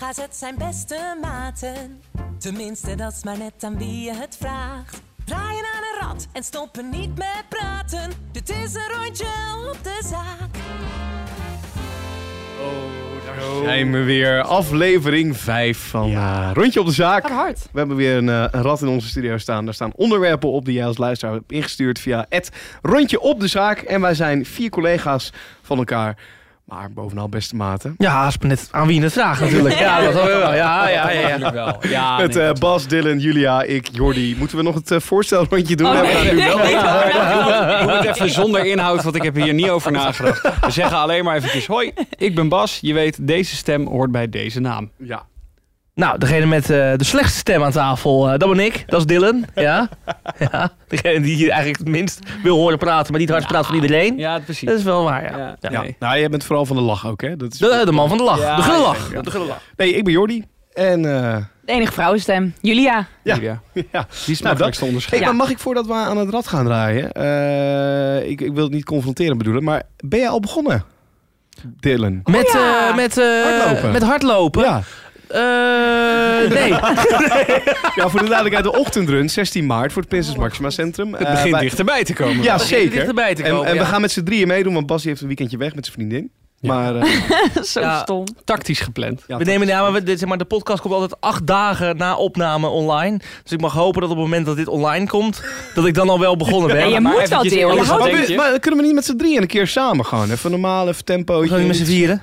collega's, het zijn beste maten. Tenminste, dat is maar net aan wie je het vraagt. Draaien aan een rad en stoppen niet met praten. Dit is een rondje op de zaak. Zijn we weer. Aflevering 5 van eh, Rondje op de Zaak. Gaat hard. We hebben weer een, een rad in onze studio staan. Daar staan onderwerpen op die jij als luisteraar hebt ingestuurd via het Rondje op de Zaak. En wij zijn vier collega's van elkaar. Maar bovenal beste maten. Ja, is maar net aan wie je het vraagt natuurlijk. Ja, dat wel. Ja, ja, ja. ja. Wel. Ja, Met nee, eh, Bas, Dylan, Julia, ik, Jordi. Moeten we nog het uh, voorstelrondje doen? Oh, Ja, we nee. nu wel. Doe het even zonder inhoud, want ik heb hier niet over nagedacht. We zeggen alleen maar eventjes, hoi, ik ben Bas. Je weet, deze stem hoort bij deze naam. Ja. Nou, degene met eh, de slechtste stem aan tafel, eh, dat ben ik. Dat is Dylan. Ja. ja. Degene die hier eigenlijk het minst wil horen praten, maar niet het hardst praat van iedereen. Ja, precies. Dat is wel waar, ja. Ja, Ja. Ja. nee. Nou, jij bent vooral van de lach ook, hè? Dat is... De, de man van de lach. Ja, de gulle ja, lach. ja. De gulle lach. Nee, ik ben Jordi. En eh, De enige vrouwenstem. Julia. Ja. Julia. ja. Die is Nou, makkelijk te Hey, mag ik voordat we aan het rad gaan draaien? eh, ik, ik wil het niet confronteren bedoelen, maar ben jij al begonnen? Dylan. Met, Oh ja. eh, met, eh, Hardlopen. met hardlopen? Ja. Eh, nee. ja, voor de duidelijkheid, de ochtendrun, 16 maart, voor het Prinses Maxima Centrum. Het Eh, begint wij- dichterbij te komen. Ja, zeker. dichterbij te En, komen, en we ja. gaan met z'n drieën meedoen, want Bas heeft een weekendje weg met zijn vriendin. Ja. Maar eh, Zo Ja. stom. Tactisch gepland. ja, We nemen ja, maar we, dit, zeg maar, de podcast komt altijd acht dagen na opname online. Dus ik mag hopen dat op het moment dat dit online komt, dat ik dan al wel begonnen ben. Ja, je maar moet wel deel. Maar, we- kunnen we niet met z'n drieën een keer samen gewoon? Even normaal, even tempo. We gaan niet met z'n vieren.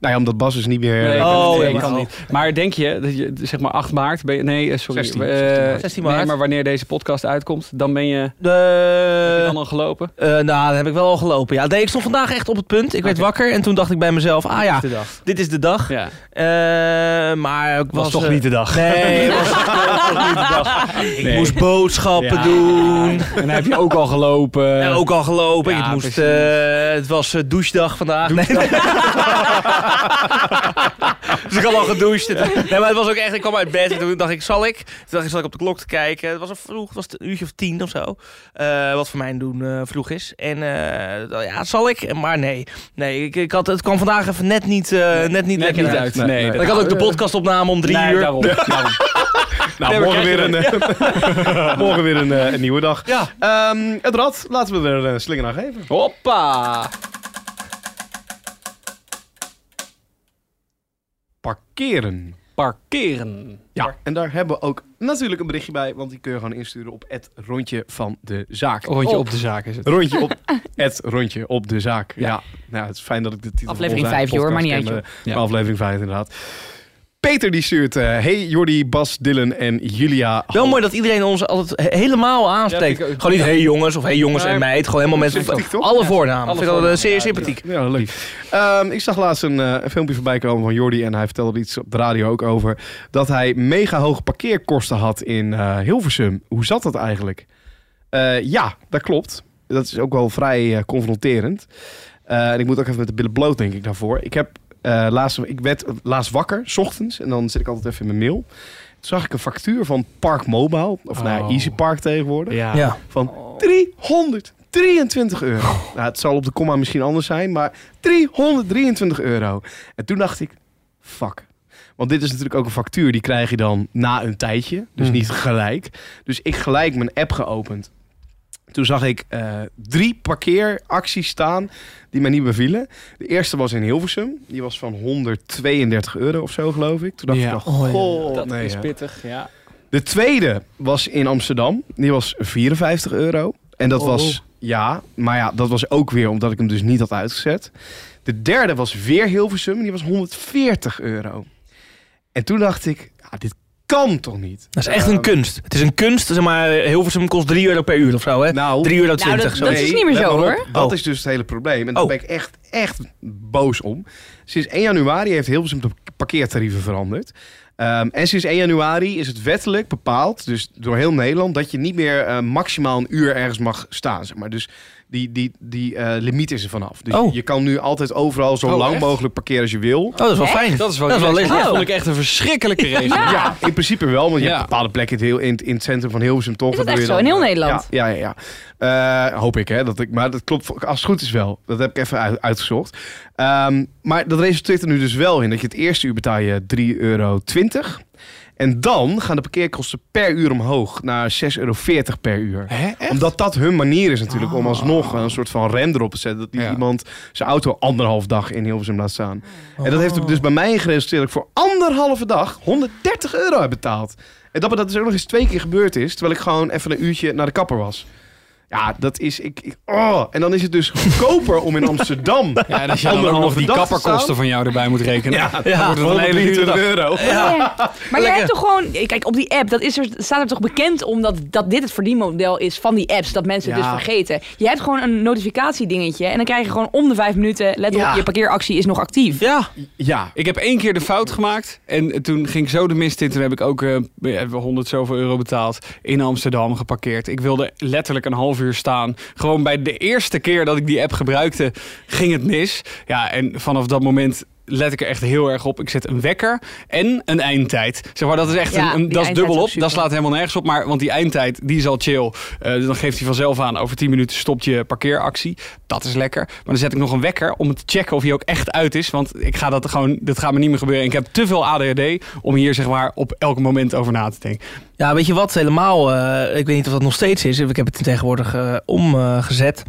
Nou ja, omdat Bas is niet meer... Nee, Oh, nee, ja, ik kan niet. Maar denk je dat je, zeg maar 8 maart, ben je, nee, eh, sorry. 16, eh, 16 maart. 16 Nee, maar wanneer deze podcast uitkomt, dan ben je, heb je dan al gelopen? Eh, nou, dat heb ik wel al gelopen. Ja, nee, ik stond vandaag echt op het punt. Ik werd wakker en toen dacht ik bij mezelf, ah ja, De dag. dit is de dag. Ja. Eh, maar ik was, Was toch niet de dag. Nee, het was toch niet de dag. Ik Nee. moest boodschappen Ja. doen. En dan heb je ook al gelopen. En ook al gelopen. Ja, ik moest, precies. eh, het was douchedag vandaag. Nee. dus ik had al gedoucht. Nee, maar het was ook echt, ik kwam uit bed en toen dacht ik, zal ik? Toen dacht ik, zal ik op de klok te kijken. Het was al vroeg, het was een uurtje of tien of zo. Eh, wat voor mij doen eh, vroeg is. En eh, ja, zal ik? Maar nee, nee ik, ik had, het kwam vandaag even net niet, net niet Net lekker niet uit. uit. Nee, Ik had ook de podcastopname om drie Nee, uur. daarom. daarom. Nou, Nee, morgen, weer een, morgen weer een, een nieuwe dag. Ja. Ehm, het rad, laten we er een slinger aan geven. Hoppa! Parkeren. Parkeren. Ja, en daar hebben we ook natuurlijk een berichtje bij, want die kun je gewoon insturen op het rondje van de zaak. Rondje Op. op de zaak is het. Rondje op het rondje op de zaak. Ja, Ja. nou, het is fijn dat ik de titel Aflevering van onze vijf, joh, maar niet uit, eh, Ja. Aflevering 5 inderdaad. Peter die stuurt, eh, hey Jordi, Bas, Dylan en Julia. Wel mooi dat iedereen ons altijd he- helemaal aanspreekt. Ja, ik gewoon niet hey jongens of hey jongens en meid. Gewoon helemaal mensen alle Ja. voornamen. Alle vind ik eh, zeer sympathiek. Ja, leuk. Ehm, ik zag laatst een, eh, een filmpje voorbij komen van Jordi en hij vertelde er iets op de radio ook over. Dat hij mega hoge parkeerkosten had in eh, Hilversum. Hoe zat dat eigenlijk? Eh, ja, dat klopt. Dat is ook wel vrij confronterend. Eh, en ik moet ook even met de billen bloot, denk ik, daarvoor. Ik, heb, eh, laatst, ik werd laatst wakker, s ochtends, en dan zit ik altijd even in mijn mail. Toen zag ik een factuur van Park Mobile, of nou ja, Oh. Easy Park tegenwoordig, Ja. Ja. van 323 euro. Nou, het zal op de komma misschien anders zijn, maar 323 euro. En toen dacht ik, fuck. Want dit is natuurlijk ook een factuur, die krijg je dan na een tijdje. Dus Hmm. niet gelijk. Dus ik gelijk mijn app geopend. Toen zag ik eh, drie parkeeracties staan die mij niet bevielen. De eerste was in Hilversum. Die was van 132 euro of zo, geloof ik. Toen dacht Ja. ik, nog, Oh, ja. goh, Dat nee, is hè. pittig, ja. De tweede was in Amsterdam. Die was 54 euro. En dat Oh. was, ja, maar ja, dat was ook weer omdat ik hem dus niet had uitgezet. De derde was weer Hilversum. Die was 140 euro. En toen dacht ik, ja, dit kan toch niet? Dat is echt een Ehm, kunst. Het is een kunst, zeg maar, Hilversum kost 3 euro per uur of zo, hè? Nou, 3 euro Nou, 20. dat- zo. dat is niet meer zo, hoor. Dat Oh. is dus het hele probleem. En daar Oh. ben ik echt, echt boos om. Sinds 1 januari heeft Hilversum de parkeertarieven veranderd. Ehm, en sinds 1 januari is het wettelijk bepaald, dus door heel Nederland, dat je niet meer eh, maximaal een uur ergens mag staan. Zeg maar. Dus die, die, die eh, limiet is er vanaf. Dus Oh. je kan nu altijd overal zo Oh, lang echt? mogelijk parkeren als je wil. Oh, dat is wel Echt? fijn. Dat is wel, Dat is wel dat licht. vond ik echt een verschrikkelijke regel. Ja. Ja, in principe wel, want je Ja. hebt bepaalde plekken in, het heel- in, in het centrum van Hilversum toch. Is dat Dan echt zo? dan, In heel Nederland? Ja, ja, ja. ja. Eh, hoop ik, hè. Dat ik, maar dat klopt als het goed is wel. Dat heb ik even uit- uitgezocht. Ehm, maar dat resulteert er nu dus wel in dat je het eerste uur betaal je 3,20 euro. En dan gaan de parkeerkosten per uur omhoog naar 6,40 euro per uur. Hè? Omdat dat hun manier is natuurlijk om alsnog een soort van rem erop te zetten. Dat Ja. iemand zijn auto anderhalf dag in Hilversum laat staan. En dat heeft dus bij mij geresulteerd dat ik voor anderhalve dag 130 euro heb betaald. En dat dat dus ook nog eens twee keer gebeurd is. Terwijl ik gewoon even een uurtje naar de kapper was. Ja, dat is... Ik, ik- oh. En dan is het dus goedkoper om in Amsterdam... Ja, en als je dan ook nog anderhalve die kapperkosten van jou erbij moet rekenen. Ja, dan wordt het een hele dure 123 dag. euro. Ja. Maar je Lekker. hebt toch gewoon... Kijk, op die app, dat is er, staat er toch bekend omdat dat dit het verdienmodel is van die apps. Dat mensen het Ja. dus vergeten. Je hebt gewoon een notificatiedingetje. En dan krijg je gewoon om de vijf minuten... Let Ja. op, je parkeeractie is nog actief. Ja, Ja, Ik heb één keer de fout gemaakt. En toen ging ik zo de mist in. Toen heb ik ook eh, ja, 100 zoveel euro betaald. In Amsterdam geparkeerd. Ik wilde letterlijk een half uur staan. Gewoon bij de eerste keer dat ik die app gebruikte, ging het mis. Ja, en vanaf dat moment let ik er echt heel erg op. Ik zet een wekker en een eindtijd. Zeg maar, dat is echt Ja, een, dat is dubbel op. Dat slaat helemaal nergens op. Maar want die eindtijd, die is al chill. Dus dan geeft hij vanzelf aan. Over 10 minuten stopt je parkeeractie. Dat is lekker. Maar dan zet ik nog een wekker om te checken of hij ook echt uit is. Want ik ga dat gewoon, dat gaat me niet meer gebeuren. En ik heb te veel ADHD om hier zeg maar op elk moment over na te denken. Ja, weet je wat? Helemaal, eh, ik weet niet of dat nog steeds is. Ik heb het tegenwoordig eh, omgezet.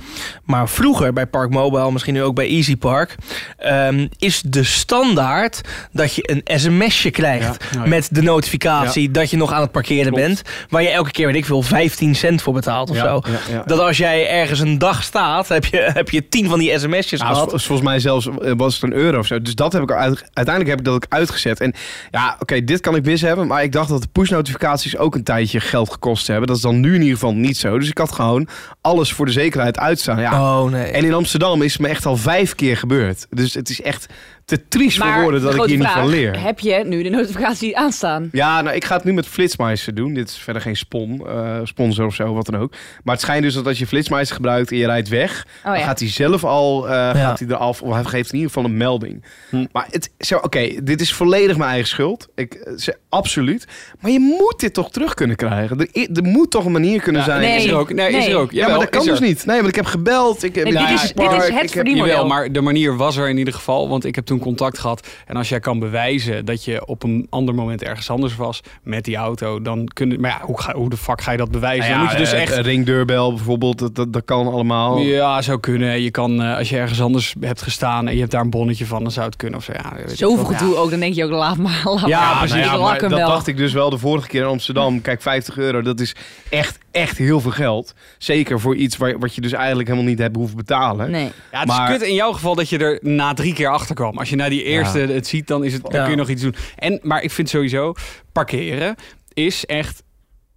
maar vroeger bij Park Mobile, misschien nu ook bij Easy Park... ehm, is de standaard dat je een sms'je krijgt... Ja. Ja. met de notificatie dat je nog aan het parkeren Klopt. bent... waar je elke keer, weet ik veel, 15 cent voor betaalt of zo. Dat als jij ergens een dag staat, heb je, heb je 10 van die sms'jes Nou, gehad. vol- volgens mij zelfs eh, was het een euro of zo. Dus dat heb ik uit, uiteindelijk heb ik dat ook uitgezet. En ja, oké, dit kan ik mis hebben. Maar ik dacht dat de push-notificaties ook een tijdje geld gekost hebben. Dat is dan nu in ieder geval niet zo. Dus ik had gewoon alles voor de zekerheid uitstaan. Ja. Oh nee. En in Amsterdam is het me echt al vijf keer gebeurd. Dus het is echt te triest voor Maar woorden dat ik hier niet van leer. Heb je nu de notificatie aanstaan? Ja, nou, ik ga het nu met Flitsmeister doen. Dit is verder geen spon, eh, sponsor of zo, wat dan ook. Maar het schijnt dus dat als je Flitsmeister gebruikt en je rijdt weg... Oh dan gaat hij zelf al eh, gaat hij eraf. Of hij geeft in ieder geval een melding. Hm. Maar het, zo, oké, dit is volledig mijn eigen schuld. Ik, eh, ze- absoluut. Maar je moet dit toch terug kunnen krijgen. Er, er moet toch een manier kunnen Ja, zijn... nee. Is er ook? Nee, is er ook. Ja, maar dat kan dus niet. Nee, want ik heb gebeld. Ik heb Nee, dit is- dit is het verdienmodel. Maar de manier was er in ieder geval. Want ik heb toen contact gehad. En als jij kan bewijzen dat je op een ander moment ergens anders was met die auto, dan kun je. Maar ja, hoe, ga, hoe de fuck ga je dat bewijzen? Nou dan ja, moet je dus echt. een ringdeurbel bijvoorbeeld, dat, dat, dat kan allemaal. Ja, zou kunnen. Je kan, eh, als je ergens anders hebt gestaan en je hebt daar een bonnetje van, dan zou het kunnen. Of zo. Ja, Zoveel veel. gedoe ook, dan denk je ook, laat maar. Laat Ja, maar. precies. Nou ja, maar dat dacht ik dus wel de vorige keer in Amsterdam. Kijk, 50 euro, dat is echt, echt heel veel geld. Zeker voor iets waar, wat je dus eigenlijk helemaal niet hebt hoeven betalen. Nee. Ja, het is kut in jouw geval dat je er na drie keer achter kwam. Als je na die eerste het ziet, dan, is het, dan Ja. kun je nog iets doen. En, maar ik vind sowieso, parkeren is echt...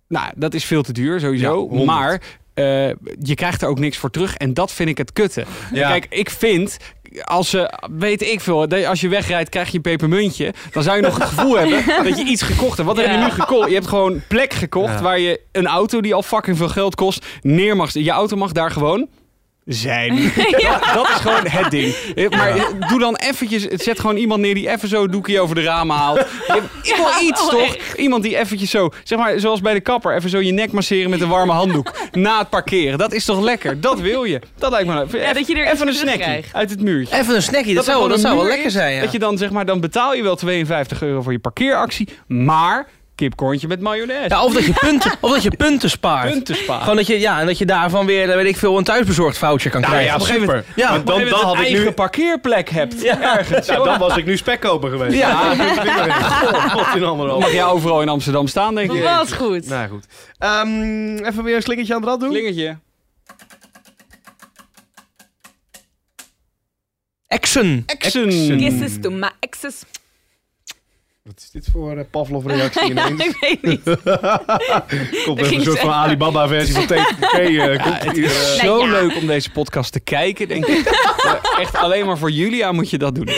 Nou, dat is veel te duur sowieso. Maar eh, je krijgt er ook niks voor terug. En dat vind ik het kutte. Ja. Kijk, ik vind... Als ze, weet ik veel, als je wegrijdt krijg je een pepermuntje. Dan zou je nog het gevoel hebben dat je iets gekocht hebt. Wat heb je nu gekocht? Je hebt gewoon plek gekocht Ja. waar je een auto die al fucking veel geld kost neer mag. Je auto mag daar gewoon zijn. Dat, dat is gewoon het ding. Maar doe dan eventjes, zet gewoon iemand neer die even zo een doekje over de ramen haalt. Je- Ik wil iets oh, toch? Iemand die eventjes zo, zeg maar zoals bij de kapper, even zo je nek masseren met een warme handdoek. Na het parkeren. Dat is toch lekker? Dat wil je. Dat lijkt me nou. Ja, dat je er even een snackie krijgt. uit het muurtje. Even een snackie, dat, zou, dat zou wel lekker zijn. Ja. Dat je dan zeg maar, dan betaal je wel 52 euro voor je parkeeractie, maar kipkorntje met mayonaise. Ja, of dat je punten, of dat je punten spaart. Punten sparen. Gewoon dat je, ja, en dat je daarvan weer, weet ik veel, een thuisbezorgd voucher kan Nou krijgen. ja, een super. Ja, Maar Op een dan, dan moment had een ik nu... eigen parkeerplek hebt. Ja. Ergens. Ja, dan was ik nu spekkoper geweest. Ja. God in andere Dan mag jij overal in Amsterdam staan, denk je. Wat goed. Nou goed. Ehm, even weer een slingertje aan de rad doen. Slingertje. Action. Action. Kisses to my exes. Wat is dit voor eh, Pavlov-reactie ineens? ik weet niet. Komt even een soort van. Alibaba-versie van TKP. eh, komt hier, eh. Zo Nee, ja. leuk om deze podcast te kijken, denk ik. Echt alleen maar voor Julia moet je dat doen.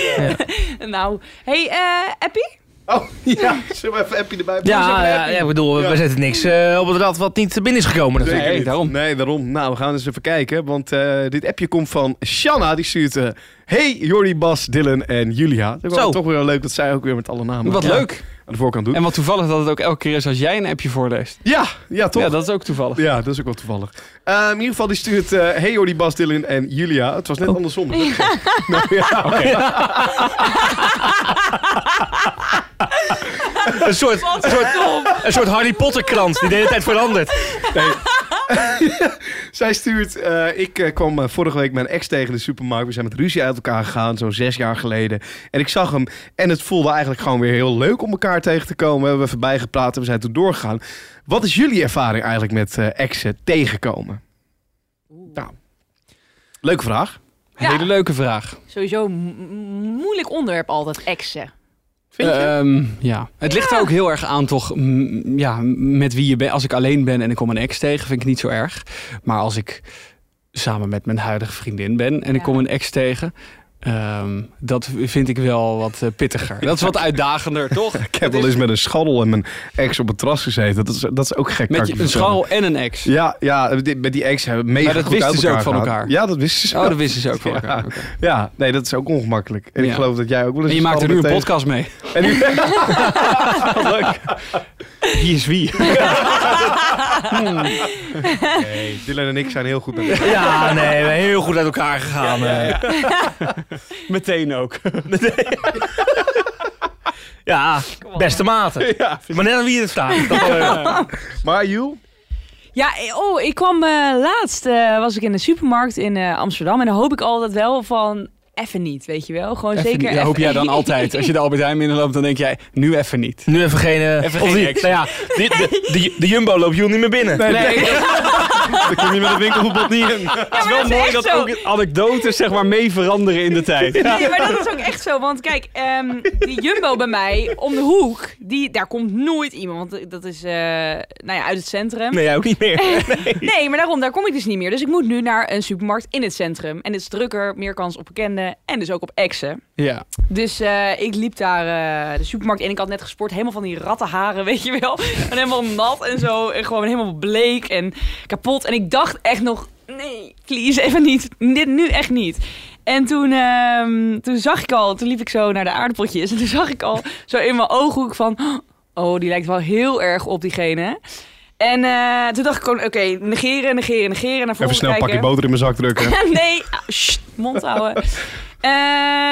Nou, hey, eh Appie? Oh, ja. Zullen we even appje erbij pakken? Ja, ja, ja, ik bedoel, we- Ja. we zetten niks eh, op het rad wat niet binnen is gekomen natuurlijk. Nee, niet. daarom. Nee, daarom. Nou, we gaan eens even kijken. Want eh, dit appje komt van Shanna. Die stuurt... eh, hey, Jordi, Bas, Dylan en Julia. Het is Zo. toch weer leuk dat zij ook weer met alle namen. Wat Ja. leuk. Aan de voorkant doet. En wat toevallig dat het ook elke keer is als jij een appje voorleest. Ja, ja, toch? Ja, dat is ook toevallig. Ja, dat is ook wel toevallig. Eh, in ieder geval, die stuurt... eh hey Jordi, Bas, Dylan en Julia. Het was net andersom. nou, ja. Een soort, een soort, een soort Harry Potter krant die de hele tijd verandert. Zij stuurt... eh, ik eh, kwam eh, vorige week mijn ex tegen de supermarkt. We zijn met ruzie uit elkaar gegaan, zo'n zes jaar geleden. En ik zag hem en het voelde eigenlijk gewoon weer heel leuk om elkaar tegen te komen. We hebben even bijgepraat en we zijn toen doorgegaan. Wat is jullie ervaring eigenlijk met eh, exen tegenkomen? Nou, leuke vraag. Ja. Hele leuke vraag. Sowieso moeilijk onderwerp altijd, exen. Vind je? Ehm, ja. Het ligt er ook heel erg aan toch, ja, met wie je bent. Als ik alleen ben en ik kom een ex tegen, vind ik het niet zo erg. Maar als ik samen met mijn huidige vriendin ben en ik kom een ex tegen... ehm, dat vind ik wel wat eh, pittiger. Dat is wat uitdagender, toch? ik heb wel eens met een schaddel en mijn ex op het terras gezeten. Dat is, dat is ook gek. Met je- een scharrel en een ex. Ja, ja, die- met die ex hebben we mega Maar dat goed wisten ze ook van elkaar? Ja, dat wisten ze. Oh, dat wisten ze ook van Ja. elkaar. Ja, nee, dat is ook ongemakkelijk. En ik Ja. geloof dat jij ook wel eens En je een maakt er nu een scharrel podcast mee. En nu... Leuk. Wie is wie? Nee, Dylan en ik zijn heel goed met elkaar. Ja, nee, we zijn heel goed uit elkaar gegaan. eh. Meteen ook. Ja, beste maten. Ja. Maar net aan wie je het. Dat eh, Maar Joel? Ja, eh, oh, ik kwam eh, laatst, eh, was ik in de supermarkt in eh, Amsterdam. En dan hoop ik altijd wel van, even niet, weet je wel. Gewoon Even zeker niet. Hoop jij dan altijd. Als je de Albert Heijn binnenloopt, dan denk jij, nu even niet. nu even geen... Even geen die-. Nou ja, die, de, de, de Jumbo loopt Joel niet meer binnen. Nee, Dan kom je met een winkelverbod niet in. het is wel dat mooi dat zo. ook anekdotes zeg maar mee veranderen in de tijd. Nee, maar dat is ook echt zo. Want kijk, ehm, die Jumbo bij mij om de hoek, die, daar komt nooit iemand. Want dat is eh, nou ja, uit het centrum. Nee, jij ook niet meer. Nee, maar daarom, daar kom ik dus niet meer. Dus ik moet nu naar een supermarkt in het centrum. En het is drukker, meer kans op bekenden en dus ook op exen. Ja. Dus eh, ik liep daar eh, de supermarkt in. Ik had net gesport, helemaal van die rattenharen, weet je wel. En helemaal nat en zo. En gewoon helemaal bleek en kapot. En ik dacht echt nog, nee, please, even niet. Dit nu echt niet. En toen, ehm, toen zag ik al, toen liep ik zo naar de aardappeltjes. En toen zag ik al zo in mijn ooghoek van, oh, die lijkt wel heel erg op diegene. En eh, toen dacht ik gewoon, oké, negeren, negeren, negeren. Naar Even snel pakje kijken. boter in mijn zak drukken. nee, ah, sst, mond houden. Eh,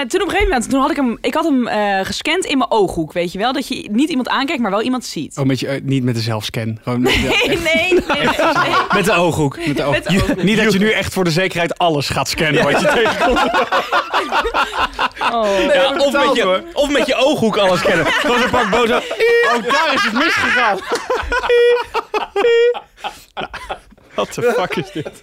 toen op een gegeven moment, toen had ik hem, ik had hem eh, gescand in mijn ooghoek, weet je wel? Dat je niet iemand aankijkt, maar wel iemand ziet. Oh, met je, eh, niet met de zelfscan. Gewoon, ja, Nee, nee, nee, nee, nee. Met de ooghoek. met de oog- Met de ooghoek. Niet dat je nu echt voor de zekerheid alles gaat scannen wat je tegenkomt. Oh. Ja, of, met je, of met je ooghoek alles kennen. Gewoon zo'n pak bozo. Ook daar is het misgegaan. Wat de fuck is dit?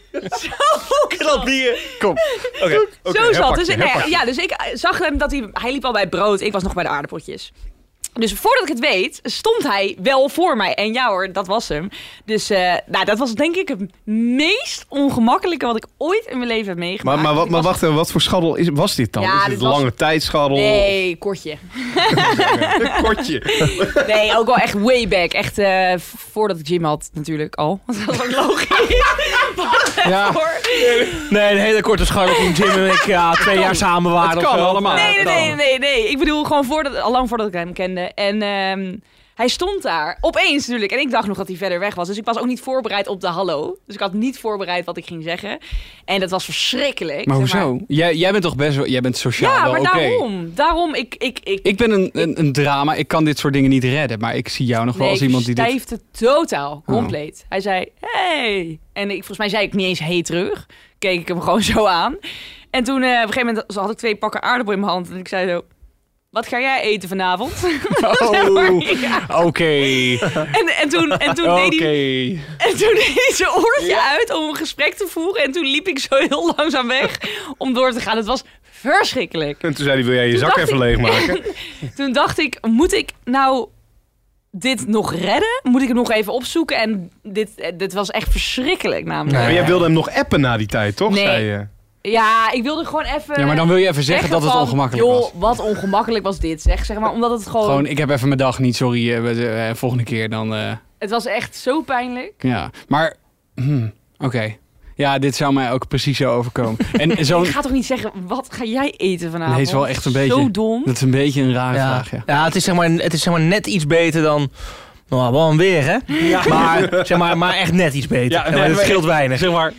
Knap bier. Kom. Oké. Zo zat. Dus, ja, dus ik eh, zag hem dat hij... Hij liep al bij het brood, ik was nog bij de aardappeltjes. Dus voordat ik het weet, stond hij wel voor mij. En ja hoor, dat was hem. Dus eh, nou, dat was denk ik het meest ongemakkelijke wat ik ooit in mijn leven heb meegemaakt. Maar, maar, wat, Ik maar was- wacht even, wat voor schaddel is, was dit dan? Ja, is dit het was- lange tijdschaddel? Nee, kortje. Een kortje. Nee, ook wel echt way back. Echt eh, voordat ik gym had natuurlijk al. Dat was ook logisch. Ja. Nee, een hele korte scharrel toen Jim en ik ja, twee jaar samen waren. Het of kan zo. allemaal. Nee, nee, nee, nee, nee. Ik bedoel gewoon voordat, al lang voordat ik hem kende. En ehm, hij stond daar. Opeens natuurlijk. En ik dacht nog dat hij verder weg was. Dus ik was ook niet voorbereid op de hallo. Dus ik had niet voorbereid wat ik ging zeggen. En dat was verschrikkelijk. Maar zeg hoezo? Jij, jij bent toch best wel, jij bent sociaal Ja, wel maar daarom. Daarom, ik... ik, ik Ik ben een, een, een drama, ik kan dit soort dingen niet redden. Maar ik zie jou nog wel als iemand die dit... stijfde totaal, compleet. Hij zei, hey. En ik, volgens mij zei ik niet eens hey terug. Keek ik hem gewoon zo aan. En toen, eh, op een gegeven moment had ik twee pakken aardappel in mijn hand. En ik zei zo, wat ga jij eten vanavond? Oh, Ja. oké. En, en toen, en toen deed hij... En toen deed hij zijn oortje uit om een gesprek te voeren. En toen liep ik zo heel langzaam weg om door te gaan. Het was verschrikkelijk. En toen zei hij, wil jij je Toen zak even ik- leegmaken? Toen dacht ik, moet ik nou dit nog redden? Moet ik het nog even opzoeken? En dit, eh, dit was echt verschrikkelijk namelijk. Maar jij wilde hem nog appen na die tijd, toch? Nee. Zei je. Ja, ik wilde gewoon even... Ja, maar dan wil je even zeggen dat het van, ongemakkelijk joh, was. wat ongemakkelijk was dit, zeg. zeg maar, omdat het gewoon... Gewoon, ik heb even mijn dag niet, sorry. eh, eh, volgende keer dan... eh, Het was echt zo pijnlijk. ja, maar... hmm, oké. Ja, dit zou mij ook precies zo overkomen. En zo'n, Ik ga toch niet zeggen, wat ga jij eten vanavond? Nee, het is wel echt een beetje- Zo dom. dat is een beetje een rare Ja, vraag, ja. ja het, is zeg maar, het is zeg maar net iets beter dan... Nou, wel een weer, hè? Maar, zeg maar, maar echt net iets beter. Ja, Ja, maar nee, het scheelt weinig. Zeg maar,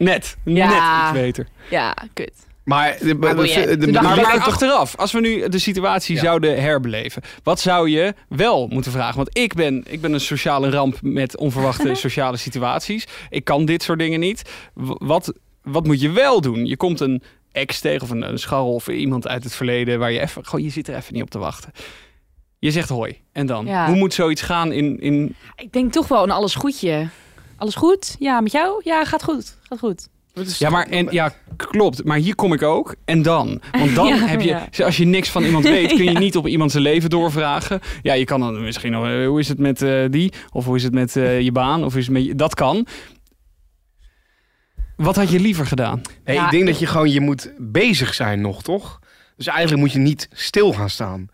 net. Ja. Net iets beter. Ja, kut. Maar, de, Maar de- de- Maar, achteraf, als we nu de situatie Ja. zouden herbeleven, wat zou je wel moeten vragen? Want ik ben, ik ben een sociale ramp met onverwachte sociale situaties. Ik kan dit soort dingen niet. Wat, wat moet je wel doen? Je komt een ex tegen of een, een scharrel of iemand uit het verleden waar je even, gewoon, je zit er even niet op te wachten. Je zegt hoi. En dan? Ja. Hoe moet zoiets gaan in, in Ik denk toch wel een alles goedje. Alles goed? Ja, met jou? Ja, gaat goed. Gaat goed. Ja, maar en, ja, klopt. Maar hier kom ik ook. En dan? Want dan Ja, heb je, ja. als je niks van iemand weet, kun je Ja. niet op iemand zijn leven doorvragen. Ja, je kan dan misschien nog, eh, hoe is het met eh, die? Of hoe is het met eh, je baan? Of hoe is het met je, dat kan. Wat had je liever gedaan? Nee, Ja, ik denk ik- dat je gewoon, je moet bezig zijn nog, toch? Dus eigenlijk moet je niet stil gaan staan.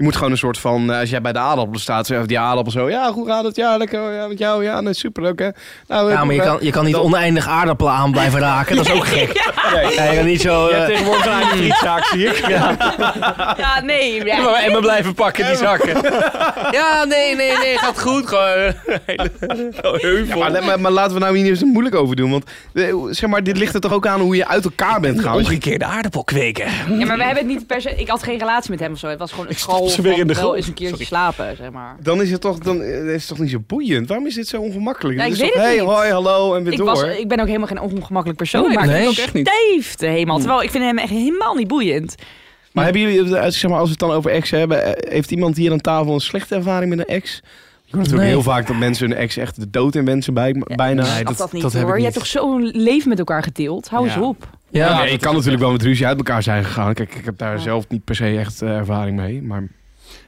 Je moet gewoon een soort van, eh, als jij bij de aardappelen staat, zeg die aardappel zo, ja, hoe gaat het? Ja, lekker, ja, met jou, ja, nee, super, oké. Nou, Ja, maar je kan, je kan niet Dan- oneindig aardappelen aan blijven raken. Dat is ook gek. Ja, je kan niet zo... eh, tegenwoordig een eigen frietzaak, zie ik. Ja, nee. Ja, maar en me blijven pakken, die zakken. Ja, nee, nee, nee, gaat goed. Gewoon hele heuvel. Ja, maar, maar, maar laten we nou hier niet zo moeilijk over doen. Want eh, zeg maar, dit ligt er toch ook aan hoe je uit elkaar bent gaan. Omgekeerde aardappel kweken. Ja, maar we hebben het niet per se... Ik had geen relatie met hem of zo. Het was gewoon een school ze weer in de wel grond. eens een keertje Sorry. slapen, zeg maar. Dan is het toch, dan eh, is het toch niet zo boeiend. Waarom is dit zo ongemakkelijk? Ja, Het ik is weet toch, het hey, niet. hoi, hallo en weer Ik, door. was, ik ben ook helemaal geen ongemakkelijk persoon. Nee, maar nee. ik ook echt niet. Helemaal. Terwijl ik vind hem echt helemaal niet boeiend. Maar hebben jullie, zeg maar, als we het dan over ex hebben, eh, heeft iemand hier aan tafel een slechte ervaring met een ex? Je hoort natuurlijk Nee. heel vaak dat mensen hun ex echt de dood in wensen bij, bijna. Nee, dat- dat, niet dat heb hoor. ik Je hebt toch zo'n leven met elkaar gedeeld? Hou Ja. eens op. Ja, je kan natuurlijk wel met ruzie uit elkaar zijn gegaan. Kijk, ik heb daar Ja. zelf niet per se echt eh, ervaring mee. Maar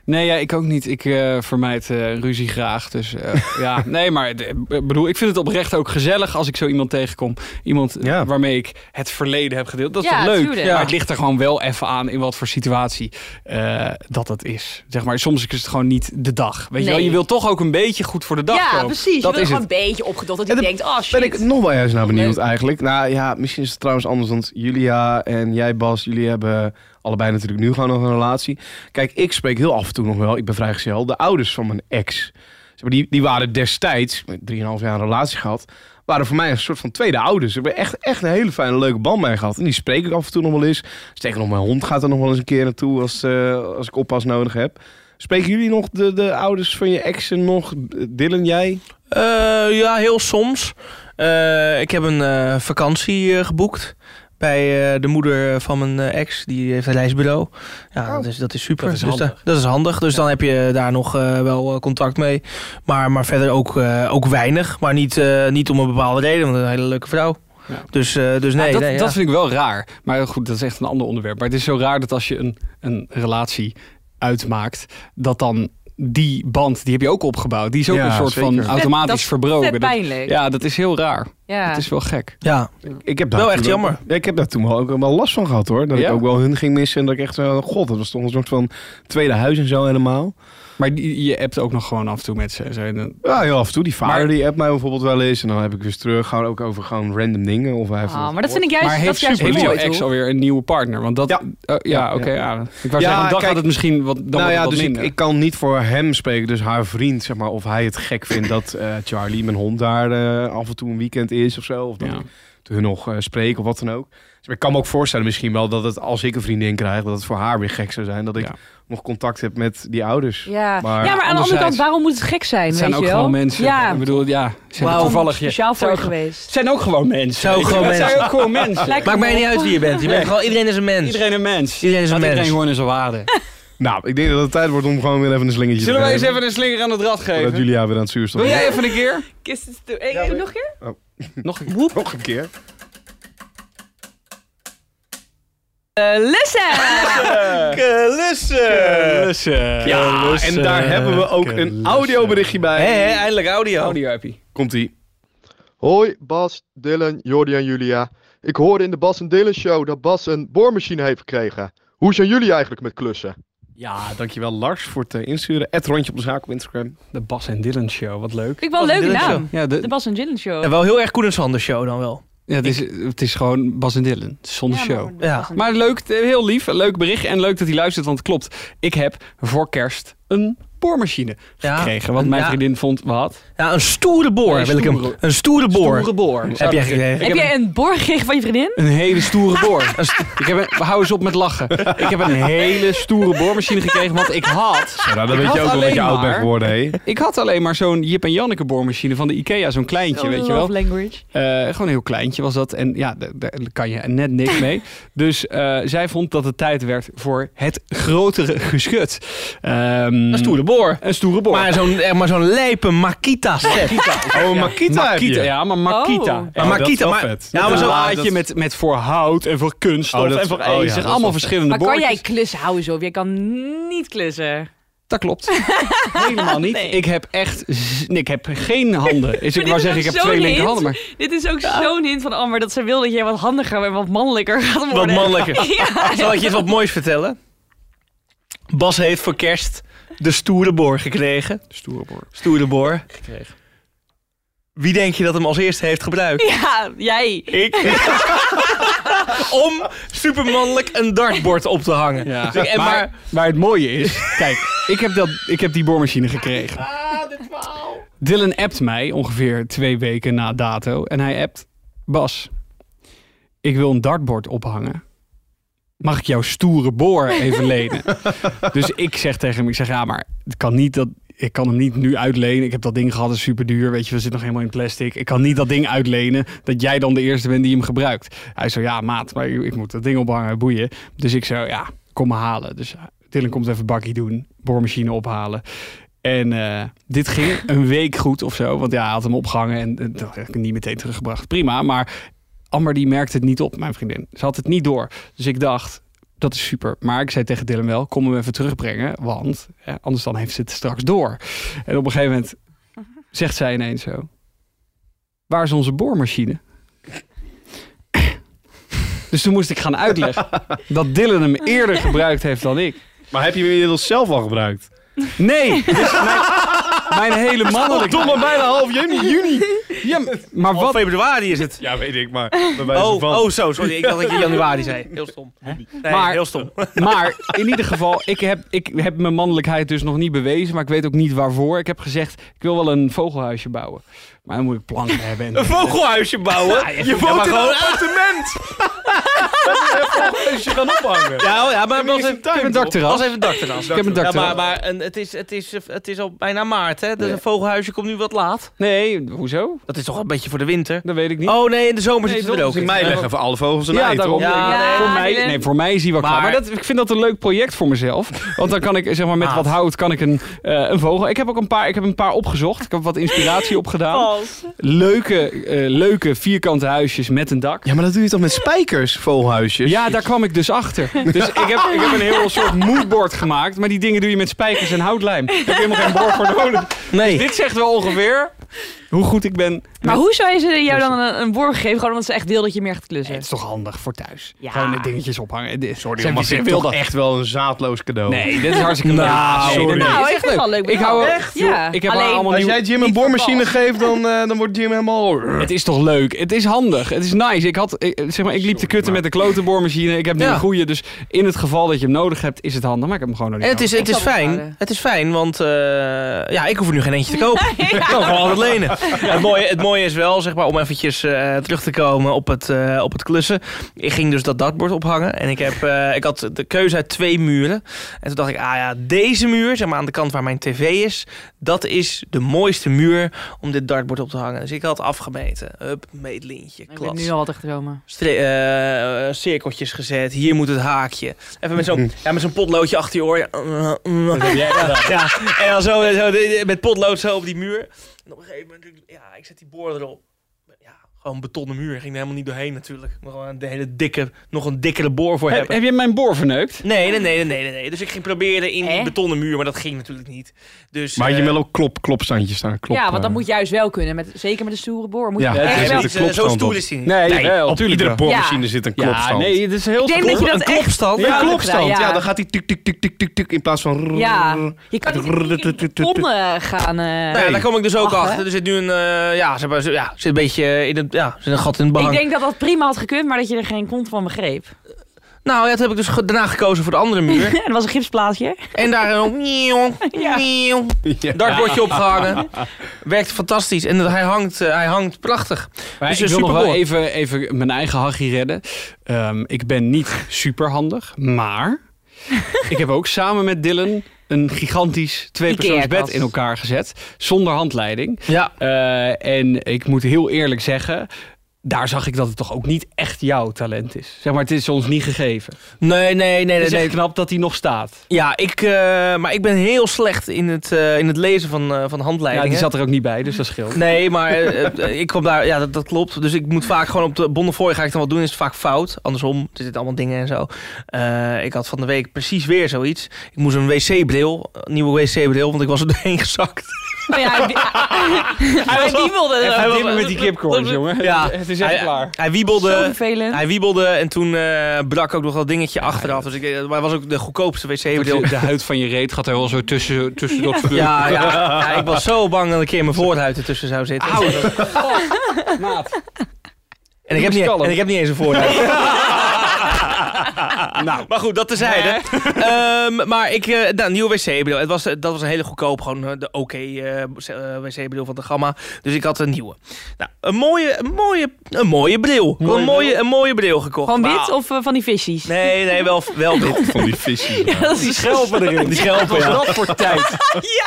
Nee, ja, ik ook niet. Ik eh, vermijd eh, ruzie graag. Dus eh, ja, nee, maar bedoel, ik vind het oprecht ook gezellig als ik zo iemand tegenkom. Iemand Ja. waarmee ik het verleden heb gedeeld. Dat is Ja, toch leuk? tuurlijk. Maar het ligt er gewoon wel even aan in wat voor situatie eh, dat het is. Zeg maar, soms is het gewoon niet de dag. Weet je wel, je wilt toch ook een beetje goed voor de dag ja, komen. precies. Je Dat wil is gewoon het. een beetje opgedold. Dat dan denkt, oh shit. ben ik nog wel ergens naar benieuwd eigenlijk. Nou ja, misschien is het trouwens anders. Want Julia en jij Bas, jullie hebben allebei natuurlijk nu gewoon nog een relatie. Kijk, ik spreek heel af en toe nog wel, ik ben vrijgezel, de ouders van mijn ex. Die, die waren destijds, met 3,5 jaar een relatie gehad, waren voor mij een soort van tweede ouders. Ik heb echt, echt een hele fijne, leuke band mee gehad. En die spreek ik af en toe nog wel eens. Sterker nog, mijn hond gaat er nog wel eens een keer naartoe als, eh, als ik oppas nodig heb. Spreken jullie nog de, de ouders van je exen nog? Dylan, jij? Eh, ja, heel soms. Eh, ik heb een vakantie geboekt bij eh, de moeder van mijn eh, ex. Die heeft een reisbureau. Ja, Oh. dat, is, dat is super. Dat is dus handig. da- dat is handig. Dus dan heb je daar nog eh, wel contact mee. Maar, maar verder ook, eh, ook weinig. Maar niet, eh, niet om een bepaalde reden. Want een hele leuke vrouw. Ja. Dus, eh, dus nee. Ja, dat, nee, ja. dat vind ik wel raar. Maar goed, dat is echt een ander onderwerp. Maar het is zo raar dat als je een, een relatie uitmaakt, dat dan die band, die heb je ook opgebouwd. Die is ook Ja, een soort zeker. van automatisch dat is verbroken. Dat- ja, dat is heel raar. Ja. Het is wel gek. ja. Ik heb daar Wel toen echt ook- jammer. Ja, ik heb daar toen wel, ook wel last van gehad hoor. Dat Ja? ik ook wel hun ging missen. En dat ik echt god, dat was toch een soort van tweede huis en zo helemaal. Maar die, je hebt ook nog gewoon af en toe met ze. Dan- Ja, heel af en toe. Die vader Maar- die appt mij bijvoorbeeld wel eens. En dan heb ik weer terug. Gewoon ook over gewoon random dingen. Of hij Ah, maar dat vind ik juist, maar dat heeft, juist heeft mooi, ex alweer een nieuwe partner? Want dat, Ja. oh, ja, Ja, oké. ja. ja. Ik wou Ja, zeggen, dan kijk- gaat het misschien wat, dan nou ja, wat dus ik, minder. ik kan niet voor hem spreken, dus haar vriend, zeg maar, of hij het gek vindt dat eh, Charlie, mijn hond, daar eh, af en toe een weekend is of zo. Of dat Ja. ik hun nog eh, spreek of wat dan ook. Dus ik kan me ook voorstellen misschien wel dat het, als ik een vriendin krijg, dat het voor haar weer gek zou zijn dat ik Ja. nog contact heb met die ouders. Ja. Maar ja, maar aan de andere kant, waarom moet het gek zijn? het zijn weet ook je wel? gewoon mensen. Ja, Ik bedoel, ja. Zijn Wauw. toevallig je. speciaal voor je geweest. Het zijn ook gewoon mensen. Zijn ook gewoon Het zijn mensen. ook gewoon mensen. Maakt mij niet uit wie je bent. Je bent gewoon, iedereen is een mens. Iedereen een mens. Iedereen is een mens. iedereen gewoon in zijn waarde. Nou, ik denk dat het tijd wordt om gewoon weer even een slingertje Zullen te wij eens geven. even een slinger aan het rad Dat geven? Julia weer aan het zuurstof Wil jij even een keer? Kiss it to- nog een keer? Nog een Nog een keer. Listen! Klussen. Ja, en daar hebben we ook een audioberichtje bij. Hé, hé, eindelijk audio. audio-appie. Komt-ie. Hoi, Bas, Dylan, Jordi en Julia. Ik hoorde in de Bas en Dylan show dat Bas een boormachine heeft gekregen. Hoe zijn jullie eigenlijk met klussen? Ja, dankjewel Lars voor het eh, insturen. Het rondje op de zaak op Instagram. De Bas en Dylan show, wat leuk. Vind ik wel een Bas en leuke Dylan naam. Ja, De de, Bas en Dylan Show. Ja, wel heel erg Koen en Sander show dan wel. Ja, het, is, het is gewoon Bas en Dylan, zonder Ja, show. maar- Ja. Maar leuk, eh, heel lief, een leuk bericht en leuk dat hij luistert, want het klopt. Ik heb voor kerst een boormachine Ja. gekregen, wat Een- mijn ja. vriendin vond, wat? Ja, een stoere boor Nee, wil ik hem. Een stoere boor. Stoere boor. Heb jij gekregen? Heb jij een borg gekregen van je vriendin? Een hele stoere boor. Ik heb een, hou eens op met lachen. Ik heb een hele stoere boormachine gekregen, want ik had... Ja, nou, dan Ik weet je had ook wel dat je alleen oud bent maar- geworden, hé. Ik had alleen maar zo'n Jip en Janneke boormachine van de Ikea, zo'n kleintje, weet je wel. Love language. Eh, gewoon een heel kleintje was dat. En ja, daar kan je net niks mee. Dus eh, zij vond dat het tijd werd voor het grotere geschut. Ehm, Een stoere boor. Een stoere boor. Maar zo'n eh, maar zo'n lijpe Makita set. Oh, een Makita heb je. Makita, ja, maar Makita. Oh. Maar dat is Makita, wel maar, vet. ja, met maar een zo, laadje dat- met, met voor hout en voor kunststof Oh, dat- en voor oh ijzer. is allemaal verschillende Maar kan jij klussen houden zo? Jij kan niet klussen. Dat klopt. Helemaal niet. Nee. Ik heb echt... z- Ik heb geen handen. Dus ik wou is zeggen, ik heb zo'n twee linkerhanden. Maar Dit is ook zo'n hint van Amber dat ze wil dat jij wat handiger en wat mannelijker gaat worden. Wat mannelijker. Ja. Zal ik je eens wat moois vertellen? Bas heeft voor kerst de stoere boor gekregen. stoere boor. Stoere boor. Wie denk je dat hem als eerste heeft gebruikt? Ja, jij. Ik. Om supermannelijk een dartbord op te hangen. Ja. Dus ik- en maar, maar, maar het mooie is... Kijk, ik heb, dat, ik heb die boormachine gekregen. Dylan appt mij ongeveer twee weken na dato. En hij appt... Bas, ik wil een dartbord ophangen. Mag ik jouw stoere boor even lenen? dus ik zeg tegen hem, ik zeg ja, maar het kan niet dat... Ik kan hem niet nu uitlenen. Ik heb dat ding gehad, dat is super duur. Weet je, we zitten nog helemaal in plastic. Ik kan niet dat ding uitlenen dat jij dan de eerste bent die hem gebruikt. Hij zo, ja maat, maar ik moet dat ding ophangen, boeien. Dus ik zo, ja, kom me halen. Dus Dylan komt even bakkie doen, boormachine ophalen. En eh, dit ging een week goed of zo. Want ja, hij had hem opgehangen en uh, dat heb ik niet meteen teruggebracht. Prima, maar Amber die merkte het niet op, mijn vriendin. Ze had het niet door. Dus ik dacht, dat is super. Maar ik zei tegen Dylan wel, kom hem even terugbrengen. Want ja, anders dan heeft ze het straks door. En op een gegeven moment zegt zij ineens zo... Waar is onze boormachine? Dus toen moest ik gaan uitleggen dat Dylan hem eerder gebruikt heeft dan ik. Maar heb je hem inmiddels zelf al gebruikt? Nee, dus mijn, mijn hele mannelijkheid. Domme, bijna half juni. juni. Ja, maar wat februari is het. Ja, weet ik, maar bij Oh, van... oh, zo, sorry. Ik dacht dat je januari zei. Heel stom. Nee, Maar- heel stom. Maar in ieder geval, ik heb, ik heb mijn mannelijkheid dus nog niet bewezen. Maar ik weet ook niet waarvoor. Ik heb gezegd, ik wil wel een vogelhuisje bouwen. Maar dan moet ik planken hebben. En Een vogelhuisje bouwen? Je woont in een appartement! Als je gaan ophangen. Ja, oh ja, maar heeft, tuin, Ik heb een dakterras. Heeft een dakterras. Ik heb een Ja, dakterras. maar, maar een, het, is, het, is, het is al bijna maart, hè? Dus een vogelhuisje komt nu wat laat. Nee, hoezo? Dat is toch een beetje voor de winter? Dat weet ik niet. Oh nee, in de zomer Nee, zitten we er ook Dus in. Mei leggen voor alle vogels een ja, ei, daarom. toch? Ja, Ik- nee. voor, Ja, mij, nee, voor mij is hij wel klaar. Maar- dat, ik vind dat een leuk project voor mezelf. Want dan kan ik zeg maar, met Maat. wat hout kan ik een, eh, een vogel. Ik heb ook een paar, ik heb een paar opgezocht. Ik heb wat inspiratie opgedaan. Leuke, eh, leuke vierkante huisjes met een dak. Ja, maar dat doe je toch met spijkers, Ja, daar kwam ik dus achter. Dus ik heb, ik heb een heel soort moodboard gemaakt. Maar die dingen doe je met spijkers en houtlijm. Daar heb je helemaal geen boord voor nodig. Nee. Dit zegt wel ongeveer hoe goed ik ben. Maar hoe zou je ze jou dan een, een borg geven? Gewoon omdat ze echt wil dat je meer gaat klussen. Het is toch handig voor thuis. Ja. Gewoon met dingetjes ophangen. Dit- Sorry, maar ze ik wil dat. echt wel een zaadloos cadeau. Nee, dit is hartstikke leuk. Nou, sorry. nee, Nou, is ik vind het wel leuk Ik hou echt. Ja. Ik heb Alleen- allemaal Als nieuw. jij Jim een boormachine geeft, dan, eh, dan wordt Jim helemaal... Het is toch leuk? Het is handig. Het is nice. Ik, had, ik, zeg maar, ik liep te kutten met de klote boormachine. Ik heb nu Ja. een goede. Dus in het geval dat je hem nodig hebt, is het handig. Maar ik heb hem gewoon nog En niet het is, het is fijn. Het is fijn, want eh, ja, ik hoef er nu geen eentje te kopen. Ik kan gewoon altijd lenen. Het, mooie, het mooie is wel, zeg maar, om eventjes eh, terug te komen op het, eh, op het klussen. Ik ging dus dat dartbord ophangen. En ik, heb, eh, ik had de keuze uit twee muren. En toen dacht ik, ah ja, deze muur, zeg maar aan de kant waar mijn tv is... dat is de mooiste muur om dit dartbord op te hangen. Dus ik had afgemeten. Hup, meetlintje, Ik ben nu al te dromen. Stre- eh, cirkeltjes gezet. Hier moet het haakje. Even met zo'n ja, met zo'n potloodje achter je oor. Ja, ja, ja. En dan zo, zo met potlood zo op die muur. En op een gegeven moment, ja, ik zet die boor erop. Ja, gewoon een betonnen muur. Ging er helemaal niet doorheen natuurlijk. Maar gewoon een hele dikke, nog een dikkere boor voor Heb, hebben. heb je mijn boor verneukt? Nee, nee, nee, nee, nee, nee. Dus ik ging proberen in die betonnen muur, maar dat ging natuurlijk niet. Dus, Maar je eh, wel ook klop, klopstandjes staan. Klop, ja, want dat eh, moet juist wel kunnen. Met, zeker met een stoere boor. Moet Ja, je ja, echt nee, wel... eh, zo stoer op. is die niet. Nee, Nee, wel, op tuurlijk iedere boormachine Ja. zit een Ja, klopstand. nee, het is heel dat Een echt... klopstand. Een Ja, klopstand, ja. ja. Dan gaat hij tuk, tuk, tuk, tuk, tuk, tuk, in plaats van... Ja, je kan niet de gaan... eh, Nou ja, daar kom ik dus ook achter. Er zit nu een, eh, ja, zeg maar, zo- ja, zit een beetje in het ja, er zit een gat in het Ik behang. denk dat dat prima had gekund, maar dat je er geen kont van begreep. Nou, ja, toen heb ik dus ge- daarna gekozen voor de andere muur. En dat was een gipsplaatje. en daar een nieuw, Ja. nieuw dartbordje opgehangen. Werkt fantastisch. En hij hangt, eh, hij hangt prachtig. Maar Dus ik wil nog wel even, even mijn eigen hachie redden. Ehm, ik ben niet super handig, maar ik heb ook samen met Dylan een gigantisch tweepersoonsbed in elkaar gezet. Zonder handleiding. Ja, Eh, en ik moet heel eerlijk zeggen, daar zag ik dat het toch ook niet echt jouw talent is. Zeg maar, het is ons niet gegeven. nee, nee, nee. Het nee, is nee. echt knap dat hij nog staat. Ja, ik, eh, maar ik ben heel slecht in het, eh, in het lezen van, eh, van Ja, handleidingen. die zat er ook niet bij, dus dat scheelt. Nee, maar ik kwam daar, ja, dat, dat klopt. Dus ik moet vaak gewoon op de Bonnefoy ga ik dan wat doen, is het vaak fout. Andersom, er zitten allemaal dingen en zo. Ik had van de week precies weer zoiets. Ik moest een wc-bril, nieuwe wc-bril, want ik was er doorheen gezakt. Ja, hij, hij wiebelde. Even was- dimmen met die kipcorns, jongen. Ja. Het is echt Hij- klaar. Hij Zo wiebelde, vervelend. hij wiebelde en toen eh, brak ook nog dat dingetje achteraf. Dus ik, eh, maar het was ook de goedkoopste wc-bril. De huid van je reet gaat er wel zo tussen, tussen dat vuur. Ja, ja, ja, ik was zo bang dat een keer mijn voorhuid ertussen zou zitten. Maat. En ik, heb niet, en ik heb niet eens een voorhuid. Nou, Maar goed, dat tezijde. Ehm maar ik, eh nou, nieuwe wc-bril. Het was, eh, dat was een hele goedkoop, gewoon eh, de oké wc-bril van de Gamma. Dus ik had een nieuwe. Nou, een mooie, een mooie, een mooie bril. Mooie een, mooie, een mooie bril gekocht. Van wit Nou, of van die visjes? Nee, nee, wel, wel wit. Van die visjes. Ja, dat is schelpen erin. Die schelpen, Wat ja. dat voor tijd?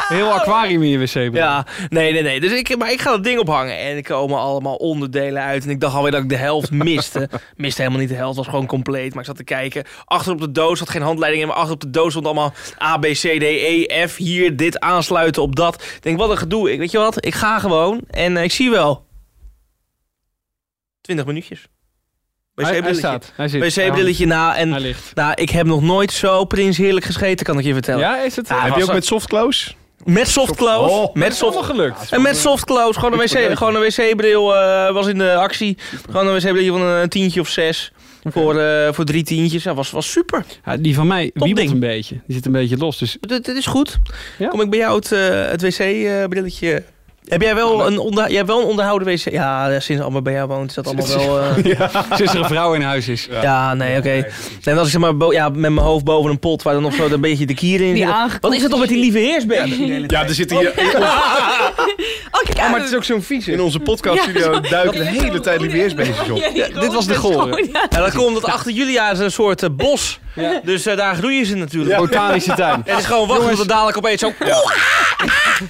Heel aquarium in je wc. Ja, nee, nee, nee. Dus ik, maar ik ga dat ding ophangen en er komen allemaal onderdelen uit. En ik dacht alweer dat ik de helft miste. miste helemaal niet de helft, was gewoon compleet. Maar ik zat te kijken. Achter op de doos had geen handleiding in, maar achter op de doos stond allemaal A, B, C, D, E, F. Hier, dit aansluiten op dat. Ik denk, wat een gedoe. Ik, weet je wat, ik ga gewoon en eh, ik zie wel. 20 minuutjes. Hij, hij Wc-brilletje. staat. Hij zit. Wc-brilletje na. En Hij ligt. nou, ik heb nog nooit zo prins heerlijk gescheten, kan ik je vertellen. Ja, is het? Ja, Heb je ook met soft close? Met soft close. Oh. met soft gelukt. En met soft close, gewoon een, wc, gewoon een wc-bril eh, was in de actie. Gewoon een wc-bril van een tientje of zes. Voor, eh, voor drie tientjes. Dat was, was super. Ja, die van mij wiebelt ding. een beetje. Die zit een beetje los. Dus Dit, is goed. Ja. Kom ik bij jou het, eh, het wc-brilletje... Heb jij wel een, onder, jij hebt wel een onderhouden wc? Ja, sinds Amber bij jou woont is dat allemaal wel... eh, sinds er een vrouw in huis is. ja. nee, oké. Want als ik zeg maar bo- ja, met mijn hoofd boven een pot waar dan nog zo een beetje de kieren in Die Wat is dat toch met die lieve? Ja, er zitten hier in, Oh, kijk maar het is ook zo'n vieze. in onze podcaststudio duiken de hele tijd lieve heersbeestjes op. Ja, dit was de gore. is gewoon- ja. Dat komt omdat achter Julia is een soort eh, bos. Ja. Dus eh, daar groeien ze natuurlijk. Botanische tuin. Het is gewoon wachten tot het dadelijk opeens zo...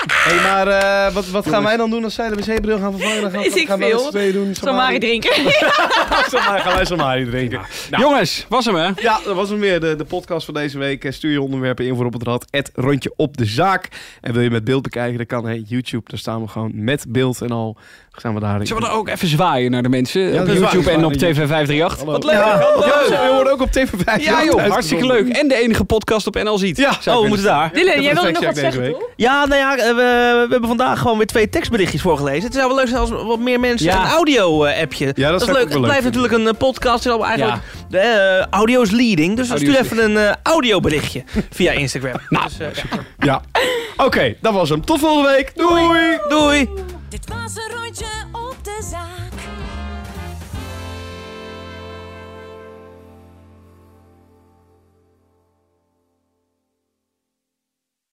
Hey, maar eh, wat, wat gaan wij dan doen als zij de wc-bril gaan vervangen? Dan gaan, Weet ik gaan veel. z'n tweeën doen. Samari drinken. Samari, gaan wij Samari drinken. Nou, Jongens, was hem hè? Ja, dat was hem weer. De, de podcast van deze week. Stuur je onderwerpen in voor op het rad. Het rondje op de zaak. En wil je met beeld bekijken, dan kan hey, YouTube. Daar staan we gewoon met beeld en al. Gaan we daar. Zullen we dan ook even zwaaien naar de mensen? Ja, op YouTube en op TV 538. Hallo. Wat leuk. Ja, we worden ook op TV 5. Ja joh, hartstikke leuk. En de enige podcast op NL Ziet. Ja, Oh, we moeten daar. Dylan, jij wilde nog wat zeggen, week. Ja, nou ja, eh, we, we hebben vandaag gewoon weer twee tekstberichtjes voorgelezen. Het zou wel leuk zijn als wat meer mensen Ja. een audio-appje. Ja, dat dat is leuk. Het blijft natuurlijk een podcast. Het is al eigenlijk Ja. de eh, audio is leading. Dus stuur even een eh, audioberichtje via Instagram. Nou, Dus, eh, Ja. Oké, dat was hem. Tot volgende week. Doei. doei! Dit was een rondje op de zaak.